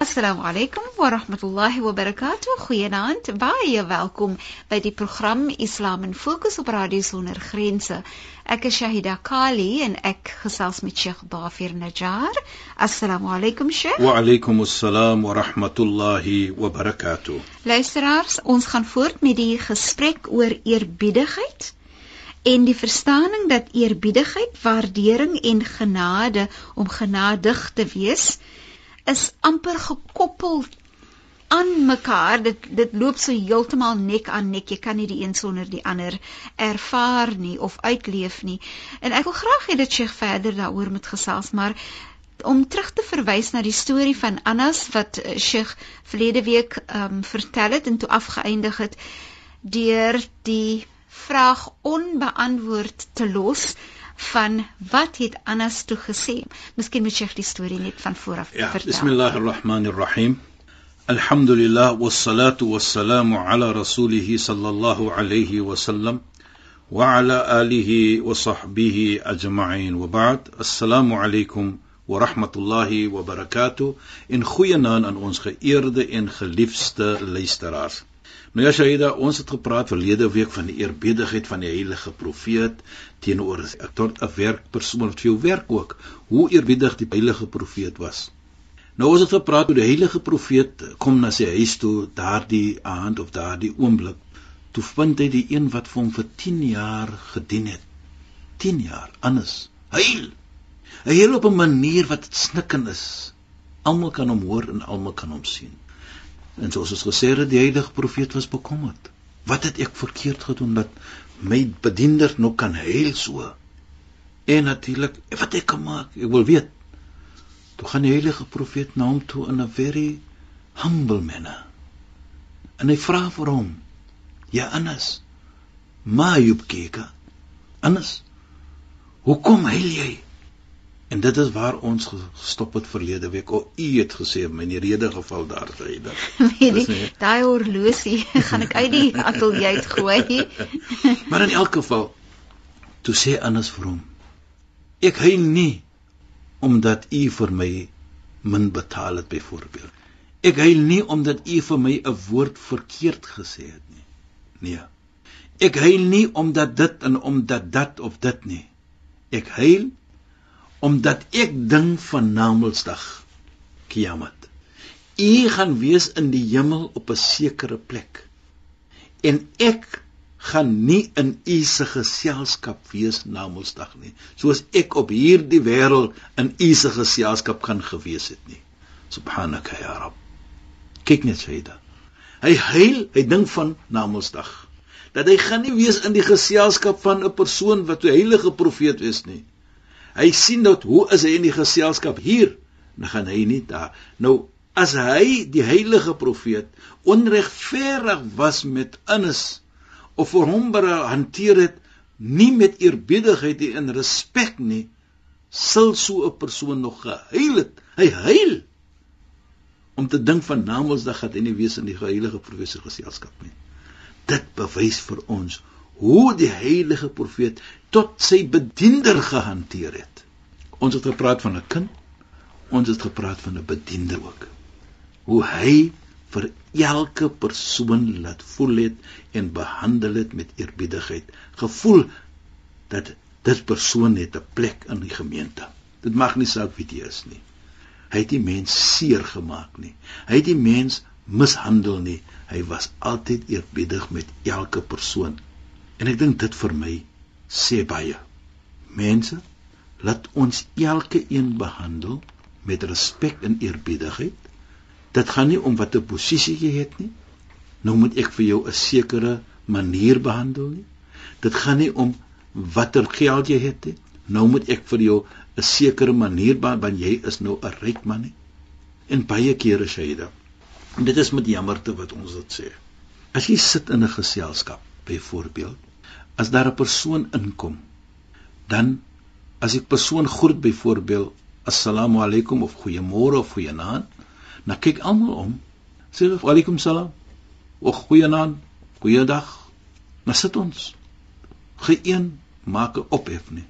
Assalamu alaykum wa rahmatullahi wa barakatuh. Goeienaand. Baie welkom by die program Islam in Fokus op Radio Sonder Grense. Ek is Shahida Kali en ek gesels met Sheikh Dafir Najjar. Assalamu alaykum Sheikh. Wa alaykum assalam wa rahmatullahi wa barakatuh. Luisteraars, ons gaan voort met die gesprek oor eerbiedigheid en die verstaaning dat eerbiedigheid, waardering en genade om genadig te wees is amper gekoppel aan mekaar. Dit dit loop so heeltemal nek aan nek. Jy kan nie die een sonder die ander ervaar nie of uitleef nie. En ek wil graag hê dat Sheikh verder daaroor moet gesels, maar om terug te verwys na die storie van Anas wat eh, Sheikh verlede week ehm um, vertel het en toe afgeëindig het deur die vraag onbeantwoord te los van wat het Anas toe gesê? Miskien moet jy die storie net van voor af ja, vertel. Bismillahirrahmanirrahim. Alhamdulillah wassalatu wassalamu ala rasulih sallallahu alayhi wa sallam wa ala alihi wa sahbihi ajma'in wa ba'd. Assalamu alaykum wa rahmatullahi wa barakatuh. In goeie naam aan ons geëerde en geliefde luisteraars. Nou ja Shaida, ons het gepraat verlede week van die eerbiedigheid van die heilige profeet teenoor 'n tot 'n werkpersoon wat vir jou werk ook. Hoe eerbiedig die heilige profeet was. Nou ons het gepraat oor die heilige profeet kom na sy huis toe daardie aand of daardie oomblik. Toe vind hy die een wat vir hom vir 10 jaar gedien het. 10 jaar anders. Heil. Hy heil op 'n manier wat snikkend is. Almal kan hom hoor en almal kan hom sien. En soos ons gesê het, die heilige profeet was bekommerd. Wat het ek verkeerd gedoen dat my bediener nog kan heil so? En natuurlik, wat ek kan maak, ek wil weet. Toe gaan die heilige profeet na hom toe in 'n very humble manner. En hy vra vir hom: "Ja Anas, ma yubkika? Anas, hoekom heil jy?" En dit is waar ons gestop het verlede week. O, u het gesê in die rede geval daar gehyde. Daai horlosie gaan ek uit die ateljee uit gooi. maar in elk geval toe sê Annas vir hom: Ek huil nie omdat u vir my min betaal het byvoorbeeld. Ek huil nie omdat u vir my 'n woord verkeerd gesê het nie. Nee. Ek huil nie omdat dit en omdat dat of dit nie. Ek huil omdat ek ding van Namedsdag Kiamat. U gaan wees in die hemel op 'n sekere plek. En ek gaan nie in u se geselskap wees Namedsdag nie, soos ek op hierdie wêreld in u se geselskap kan gewees het nie. Subhanaka ya Rabb. Kyk net Saida. Hy huil, hy dink van Namedsdag dat hy gaan nie wees in die geselskap van 'n persoon wat 'n heilige profeet is nie. Hy sien dat hoe is hy in die geselskap hier? Dan gaan hy nie daar. Nou as hy die heilige profeet onregverdig was met Anas of vir hom hanteer het nie met eerbiedigheid en respek nie, sal so 'n persoon nog gehuil het. Hy huil om te dink van Namedsdag dat hy nie wees in die heilige profeet se geselskap nie. Dit bewys vir ons hoe die heilige profeet tot sy bediender gehanteer het. Ons het gepraat van 'n kind. Ons het gepraat van 'n bediender ook. Hoe hy vir elke persoon laat voel het en behandel het met eerbiedigheid, gevoel dat dit persoon het 'n plek in die gemeente. Dit mag nie saak wie dit is nie. Hy het die mens seer gemaak nie. Hy het die mens mishandel nie. Hy was altyd eerbiedig met elke persoon En ek dink dit vir my sê baie. Mense, laat ons elke een behandel met respek en eerbiedigheid Dit gaan nie om watter posisie jy het nie. Nou moet ek vir jou 'n sekere manier behandel nie. Dit gaan nie om watter geld jy het nie. Nou moet ek vir jou 'n sekere manier want jy is nou 'n ryk man nie. En baie kere sê jy dit. En dit is met jammerte wat ons dit sê. As jy sit in 'n geselskap, byvoorbeeld, as daar 'n persoon inkom, dan as ek persoon groet byvoorbeeld assalamu alaykum of goeiemôre of goeienaand, dan kyk almal om. Sê wa alaykum salaam. O goeienaand, goeiedag. Maar sit ons. Geen maak 'n ophef nie.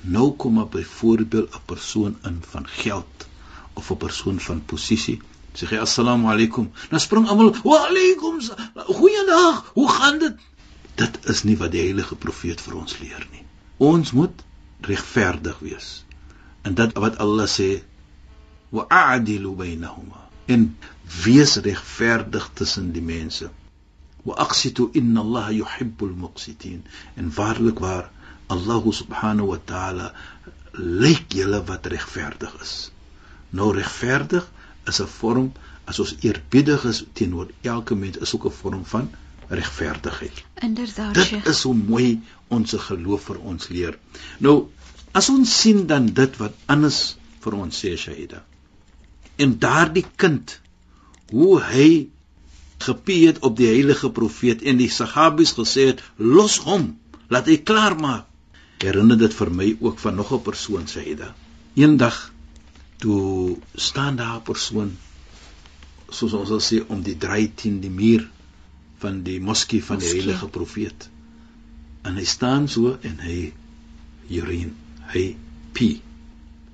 Nou kom maar byvoorbeeld 'n persoon in van geld of 'n persoon van posisie. Sê jy assalamu alaykum. Dan spring almal wa alaykum. Goeiedag. Hoe gaan dit? Dit is nie wat die heilige profeet vir ons leer nie. Ons moet regverdig wees. En dit wat Allah sê wa a'dilu bainahuma. En wees regverdig tussen die mense. Wa aqsitu inna Allah yuhibbul muqsitin. En waarlik waar Allah subhanahu wa ta'ala lyk julle wat regverdig is. Nou regverdig is 'n vorm as ons eerbiedig is teenoor elke mens is ook 'n vorm van regverdigheid. Inderdaad. Dit is hoe mooi ons geloof vir ons leer. Nou as ons sien dan dit wat anders vir ons sê Shaida. En daardie kind hoe hy gepie het op die heilige profeet en die sahabies gesê het los hom laat hy klaar maak herinner dit vir my ook van nog 'n persoon sê hy da. Eendag toe staan daar 'n persoon soos ons sal sê om die draai teen die muur van die moskee van die moskee. heilige profeet. En hy staan so en hy urine, hy pee.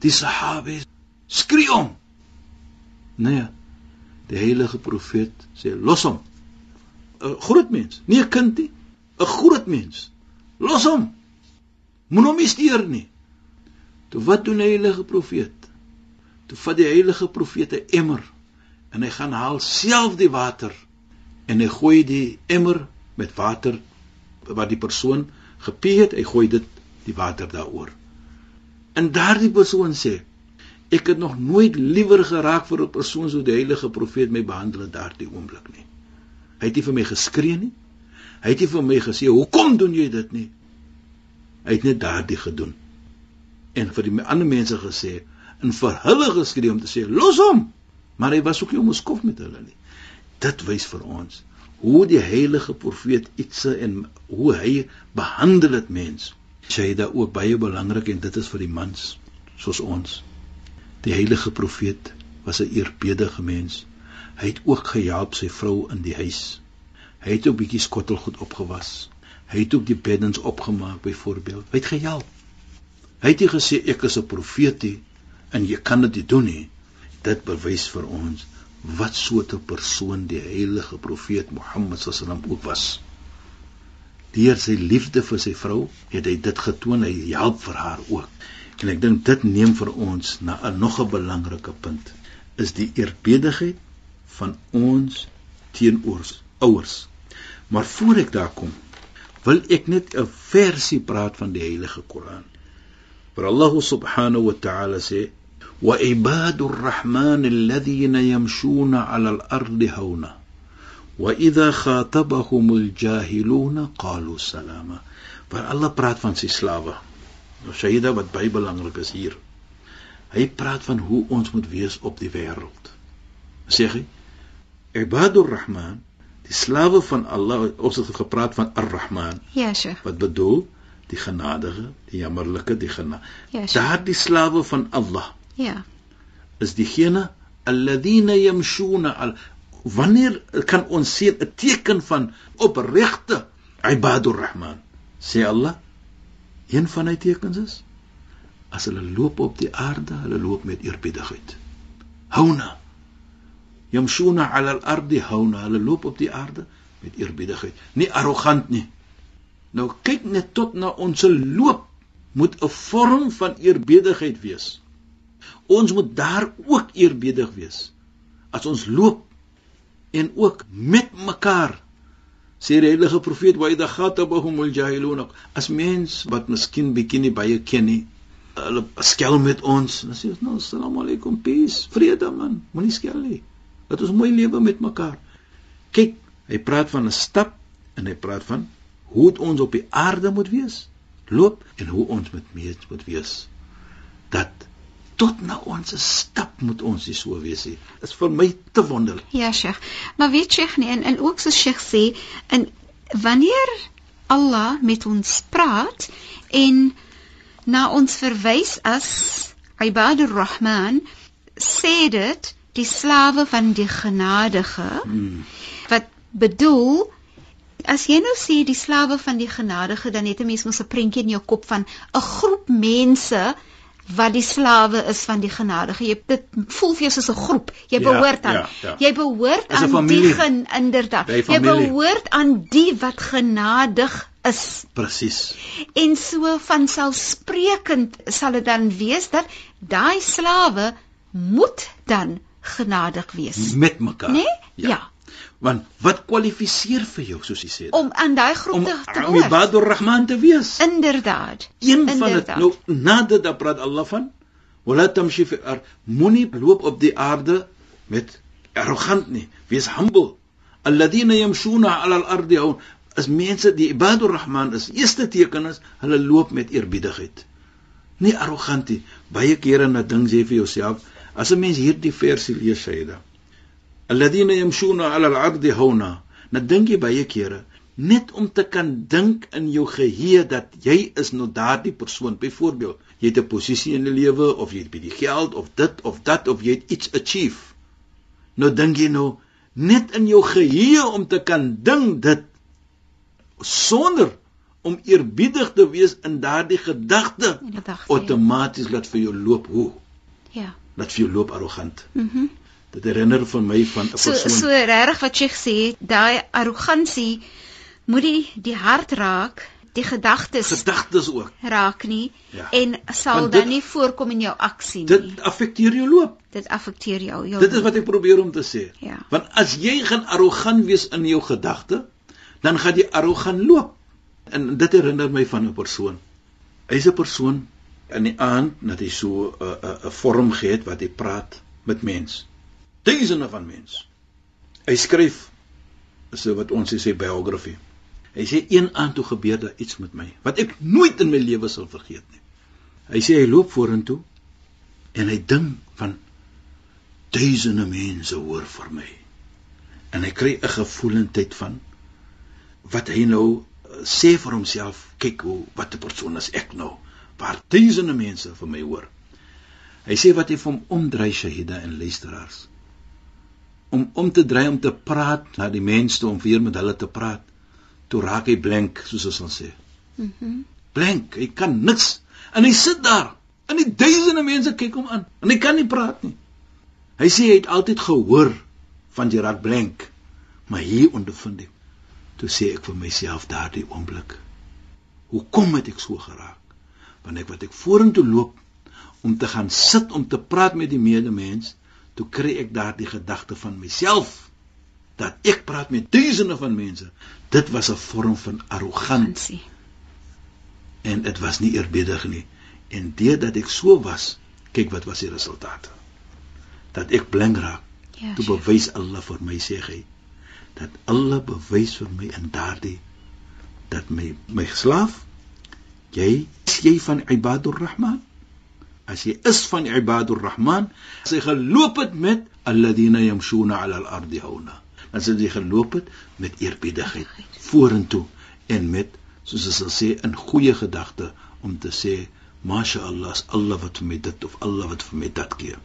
Die sahabe skree om. Nee. Die heilige profeet sê los hom. 'n Groot mens, nie 'n kind nie, 'n groot mens. Los hom. Moenie hom steur nie. Toe wat doen die heilige profeet? Toe vat die heilige profeet 'n emmer en hy gaan haal self die water en hy gooi die emmer met water wat die persoon gepee het, hy gooi dit die water daaroor. En daardie persoon sê ek het nog nooit liewer geraak vir 'n persoon so die heilige profeet my behandel in daardie oomblik nie. Hy het nie vir my geskree nie. Hy het nie vir my gesê hoekom doen jy dit nie? Hy het net daardie gedoen. En vir die ander mense gesê en vir hulle geskree om te sê los hom. Maar hy was ook nie om ons kof met hulle nie. Dit wys vir ons hoe die heilige profeet iets en hoe hy behandel dit mens. Sy het ook baie belangrik en dit is vir die mans soos ons. Die heilige profeet was 'n eerbiedige mens. Hy het ook gehelp sy vrou in die huis. Hy het 'n bietjie skottelgoed opgewas. Hy het ook die beddens opgemaak byvoorbeeld. Hy het gehelp. Hy het nie gesê ek is 'n profeet nie en jy kan dit nie doen nie. Dit bewys vir ons wat soort 'n persoon die heilige profeet Mohammed sallam ook was. Deur sy liefde vir sy vrou het hy dit getoon, hy help vir haar ook. En ek dink dit neem vir ons na 'n nog 'n belangrike punt is die eerbiedigheid van ons teenoor ouers. Maar voor ek daar kom, wil ek net 'n versie praat van die heilige Koran. Waar Allah subhanahu wa ta'ala sê: "Wa ibadur rahman alladhina yamshuna 'ala al-ardi hawna wa idha khatabahumul jahiluna qalu salama." Waar Allah praat van sy slawe. Shaida wat baie belangrik is hier. Hy praat van hoe ons moet wees op die wêreld. Sê hy: "Ibadur rahman Die slawe van Allah, ons het gepraat van Ar-Rahman. Ja, sy. Wat bedoel? Die genadige, die jammerlike, die gena. Ja, Daardie slawe van Allah. Ja. Is diegene alladhina yamshuna al Wanneer kan ons sien 'n teken van opregte ibadur Rahman? Sê Allah, een van die tekens is as hulle loop op die aarde, hulle loop met eerbiedigheid. Houna yamshuna 'ala al-ardi hauna hulle loop op die aarde met eerbiedigheid nie arrogant nie nou kyk net tot na ons loop moet 'n vorm van eerbiedigheid wees ons moet daar ook eerbiedig wees. As ons loop en ook met mekaar sê die heilige profeet wa idha khatabahumul jahilun as mens wat miskien bietjie nie baie ken nie hulle skel met ons. Dan sê ons nou assalamu alaykum peace vrede man. Moenie skel nie. Dat ons mooi lewe met mekaar. Kyk, hy praat van 'n stap en hy praat van hoe ons op die aarde moet wees, loop en hoe ons met mens moet wees. Dat tot na ons stap moet ons nie so wees nie. Dit is vir my te wonderlik. Ja, Sheikh. Maar weet Sheikh nie en, en ook so Sheikh sê, en wanneer Allah met ons praat en na ons verwys as Ibadur Rahman, sê dit die slawe van die genadige Hmm. wat bedoel as jy nou sê die slawe van die genadige dan het 'n mens mos 'n prentjie in jou kop van 'n groep mense wat die slawe is van die genadige. Jy dit voel vir jou soos 'n groep. Jy Ja, behoort aan. ja, ja. Jy behoort aan familie. die gen inderdaad. Jy behoort aan die wat genadig is. Presies. En so van selfsprekend sal dit dan wees dat daai slawe moet dan genadig wees. Met mekaar. Nee? Ja. Want wat kwalifiseer vir jou soos jy sê? Om aan daai groep te te om. Ibadur Rahman te wees. Inderdaad. Een van dit nou nadat dan praat Allah van wala tamshi fi ar moenie loop op die aarde met arrogant nie wees humble alladhina yamshuna ala al-ardi hawn as mense die ibadur rahman is eerste teken is hulle loop met eerbiedigheid nie arrogant nie baie kere na ding sê vir jouself as 'n mens hierdie versie lees Sayyida alladhina yamshuna ala al-ardi hawna dan dink jy baie kere net om te kan dink in jou geheue dat jy is nou daardie persoon byvoorbeeld jy het 'n posisie in die lewe of jy het by die geld of dit of dat of jy het iets achieve nou dink jy nou net in jou geheue om te kan dink dit sonder om eerbiedig te wees in daardie gedagte Inderdaad. outomaties laat vir jou loop hoe Ja. laat vir jou loop arrogant Mhm. Dit herinner vir my van 'n So persoon so regtig wat jy sê, daai arrogansie moet die die hart raak, die gedagtes gedagtes ook raak nie Ja. en sal Want dan dit- nie voorkom in jou aksie nie. dit affekteer jou loop dit affekteer jou. jou Dit is wat ek probeer om te sê. Ja. Want as jy gaan arrogant wees in jou gedagte, dan gaan jy arrogant loop. En dit herinner my van 'n persoon. Hy's 'n persoon in die aand dat hy so 'n 'n 'n vorm gehad wat hy praat met mens. Duisende van mens. Hy skryf so wat ons sê biografie. Hy sê een aand toe gebeur daar iets met my wat ek nooit in my lewe sal vergeet nie. Hy sê hy loop vorentoe en hy dink van duisende mense hoor vir my. En hy kry 'n gevoelendheid van wat hy nou eh, sê vir homself, kyk hoe wat 'n persoon is ek nou, waar duisende mense vir my hoor. Hy sê wat hy vir hom omdry Shahida en luisteraars. Om om te dry om te praat na die mense om weer met hulle te praat. Toe raak hy blank soos ons sal sê. Mhm. Blank, hy kan niks. En hy sit daar. En die duisende mense kyk hom aan en hy kan nie praat nie. Hy sê hy het altyd gehoor van raak blank, maar hier ondervind ek. Toe sê ek vir myself daardie oomblik. Hoekom het ek so geraak? Want ek wat ek vorentoe loop om te gaan sit om te praat met die medemens, toe kry ek daardie gedagte van myself dat ek praat met duisende van mense. Dit was 'n vorm van Arrogansie. en dit was nie eerbiedig nie. En deurdat ek so was, kyk wat was die resultate. Dat ek blink raak. Ja. Toe Sheikh. bewys Allah vir my sê hy dat Allah bewys vir my in daardie dat my my slaaf jy is jy van Ibadur Rahman as jy is van Ibadur Rahman as jy geloop het met alladina yamshuna ala al-ardi hauna. As jy geloop het met eerbiedigheid vorentoe en met soos ons sal sê in goeie gedagte om te sê masha Allah is Allah wat vir my dit of Allah wat vir my dat gee.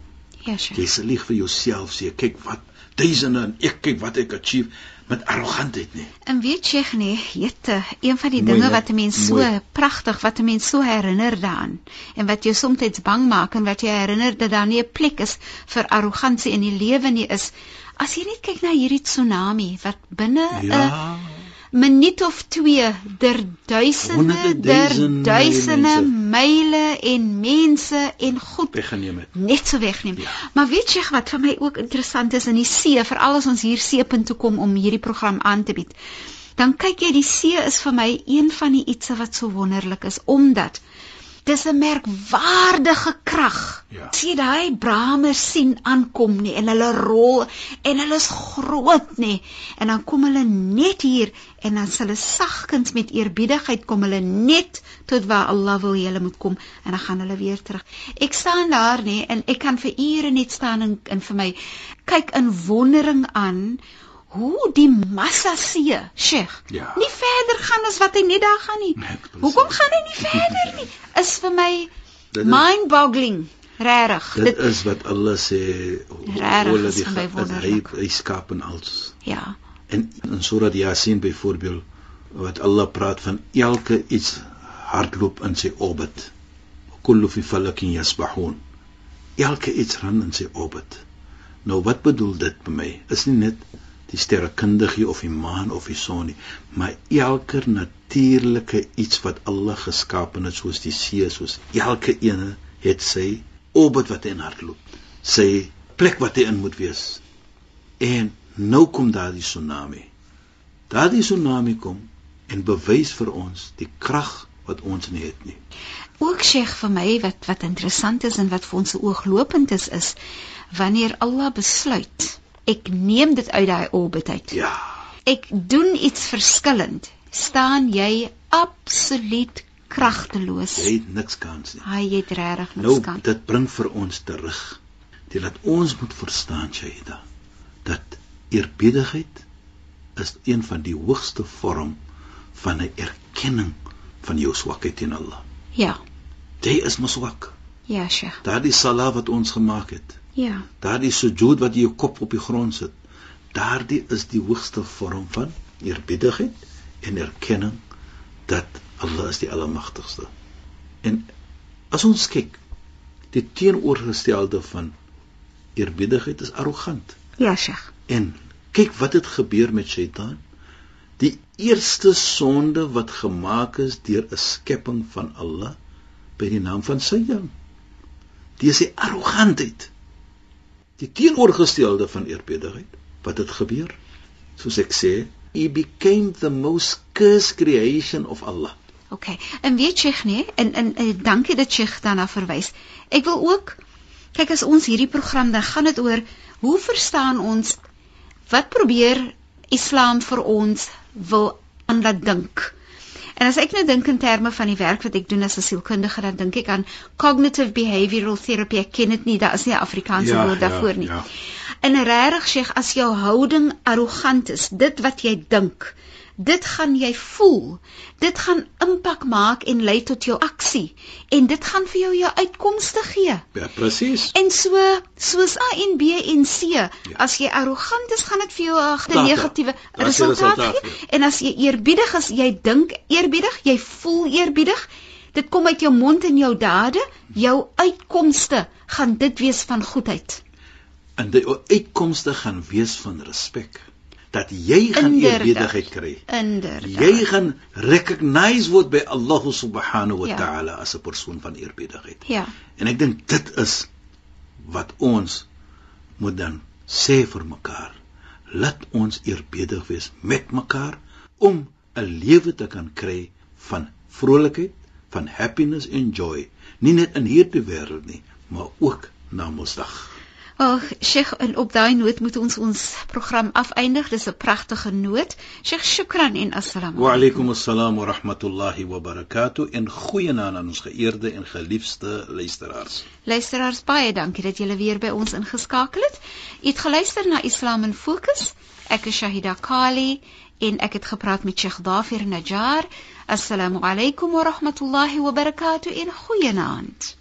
Ja, Sheikh. Jy sal lieg vir jouself sê, kyk wat duisende en ek kyk wat ek achieve met arrogantheid nie. En weet jy nie, jette, een van die Mooi, dinge wat 'n mens so Mooi. pragtig, wat 'n mens so herinner daaraan en wat jou soms bang maak en wat jy herinner dat daar nie 'n plek is vir arrogansie in die lewe nie is as jy net kyk na hierdie tsunami wat binne 'n Ja. minuut of twee der duisende der duisende mense. Myle en mense en goed Weggeneem het. net so wegneem. Ja. Maar weet jy wat vir my ook interessant is in die see, veral as ons hier seepunt toe kom om hierdie program aan te bied. Dan kyk jy die see is vir my een van die ietsie wat so wonderlik is omdat Dis 'n merkwaardige krag. Ja. Sien daai Brahmers sien aankom nie en hulle rol en hulle is groot nê en dan kom hulle net hier en dan hulle sagkens met eerbiedigheid kom hulle net tot waar Allah wil hê hulle moet kom en dan gaan hulle weer terug. Ek staan daar nê en ek kan vir ure net staan en, en vir my kyk in wondering aan hoe die massa see, Sheikh, Ja. nie verder gaan as wat hy net daar gaan nie. Nee. Hoekom gaan hy nie verder nie? Is vir my mind-boggling, regtig. Dit is wat Allah sê hulle die hy hy skaap en alles. ja. En in Surah Yasin byvoorbeeld wat Allah praat van elke iets hardloop in sy orbit. Kullu fi falakin yasbahun. Elke iets ran in sy orbit. Nou wat bedoel dit by my? Is nie net die sterrekundige of die maan of die son nie, maar elke natuurlike iets wat Allah geskaap het soos die see, soos elke ene het sy orbit wat hy in hardloop. Sy plek wat hy in moet wees. En nou kom daardie tsunami. Daardie tsunami kom en bewys vir ons die krag wat ons nie het nie. Ook Sheikh vir my wat wat interessant is en wat vir ons se ooglopend is is wanneer Allah besluit ek neem dit uit daai orbit uit. Ja. Ek doen iets verskillend. Staan jy absoluut kragteloos. Jy het niks kans nie. Hy het regtig niks Nou kan. dit bring vir ons terug. Dit laat ons moet verstaan Shaida dat eerbiedigheid is een van die hoogste vorm van 'n erkenning van jou swakheid teen Allah. Ja. Jy is mos swak. Ja, Sheikh. Daardie salat wat ons gemaak het, Ja. daardie sujud wat jy jou kop op die grond sit, daardie is die hoogste vorm van eerbiedigheid en erkenning dat Allah is die Almagtigste. En as ons kyk, die teenoorgestelde van eerbiedigheid is arrogant. Ja, Sheikh. En kyk wat het gebeur met Satan. Die eerste sonde wat gemaak is deur 'n skepping van Allah by die naam van Satan. Dis die arrogantheid. Die teenoorgestelde van eerbiedigheid. Wat het gebeur? Soos ek sê, he became the most cursed creation of Allah. OK. En weet Sheikh nee, en, en dankie dat Sheikh daarna verwys. Ek wil ook kyk as ons hierdie program dan gaan dit oor hoe verstaan ons wat probeer Islam vir ons wil aan laat dink. En as ek nou dink in terme van die werk wat ek doen as 'n sielkundige, dan dink ek aan cognitive behavioral therapy. Ek ken dit nie, daar is nie 'n Afrikaanse Ja, woord ja, daarvoor nie. ja. En regtig sê as jou houding arrogant is, dit wat jy dink, dit gaan jy voel. Dit gaan impak maak en lei tot jou aksie en dit gaan vir jou jou uitkomste gee. Ja, presies. En so soos A en B en C, ja. as jy arrogant is, gaan dit vir jou 'n Resultate. negatiewe resultaat gee. En as jy eerbiedig is, jy dink eerbiedig, jy voel eerbiedig, dit kom uit jou mond en jou dade, jou uitkomste gaan dit wees van goedheid. En die uitkomste gaan wees van respek. Dat jy gaan eerbiedigheid kry. Inderdaad. Jy gaan recognise word by Allah subhanahu wa Ja. ta'ala as 'n persoon van eerbiedigheid. Ja. En ek dink dit is wat ons moet dan sê vir mekaar. Laat ons eerbiedig wees met mekaar om 'n lewe te kan kry van vrolikheid, van happiness en joy, nie net in hierdie wêreld nie, maar ook na Mosdag. Ag, Sheikh, en op daai noot moet ons ons program afeindig. Dis 'n pragtige noot. Sheikh, shukran en assalamu Wa alaykum assalam wa rahmatullahi wa barakatuh en goeienaand aan ons geëerde en geliefde luisteraars. Luisteraars, baie dankie dat julle weer by ons ingeskakel het. U het geluister na Islam in Fokus. Ek is Shahida Kali en ek het gepraat met Sheikh Dafir Najjar. Assalamu alaykum wa rahmatullahi wa barakatuh en goeienaand.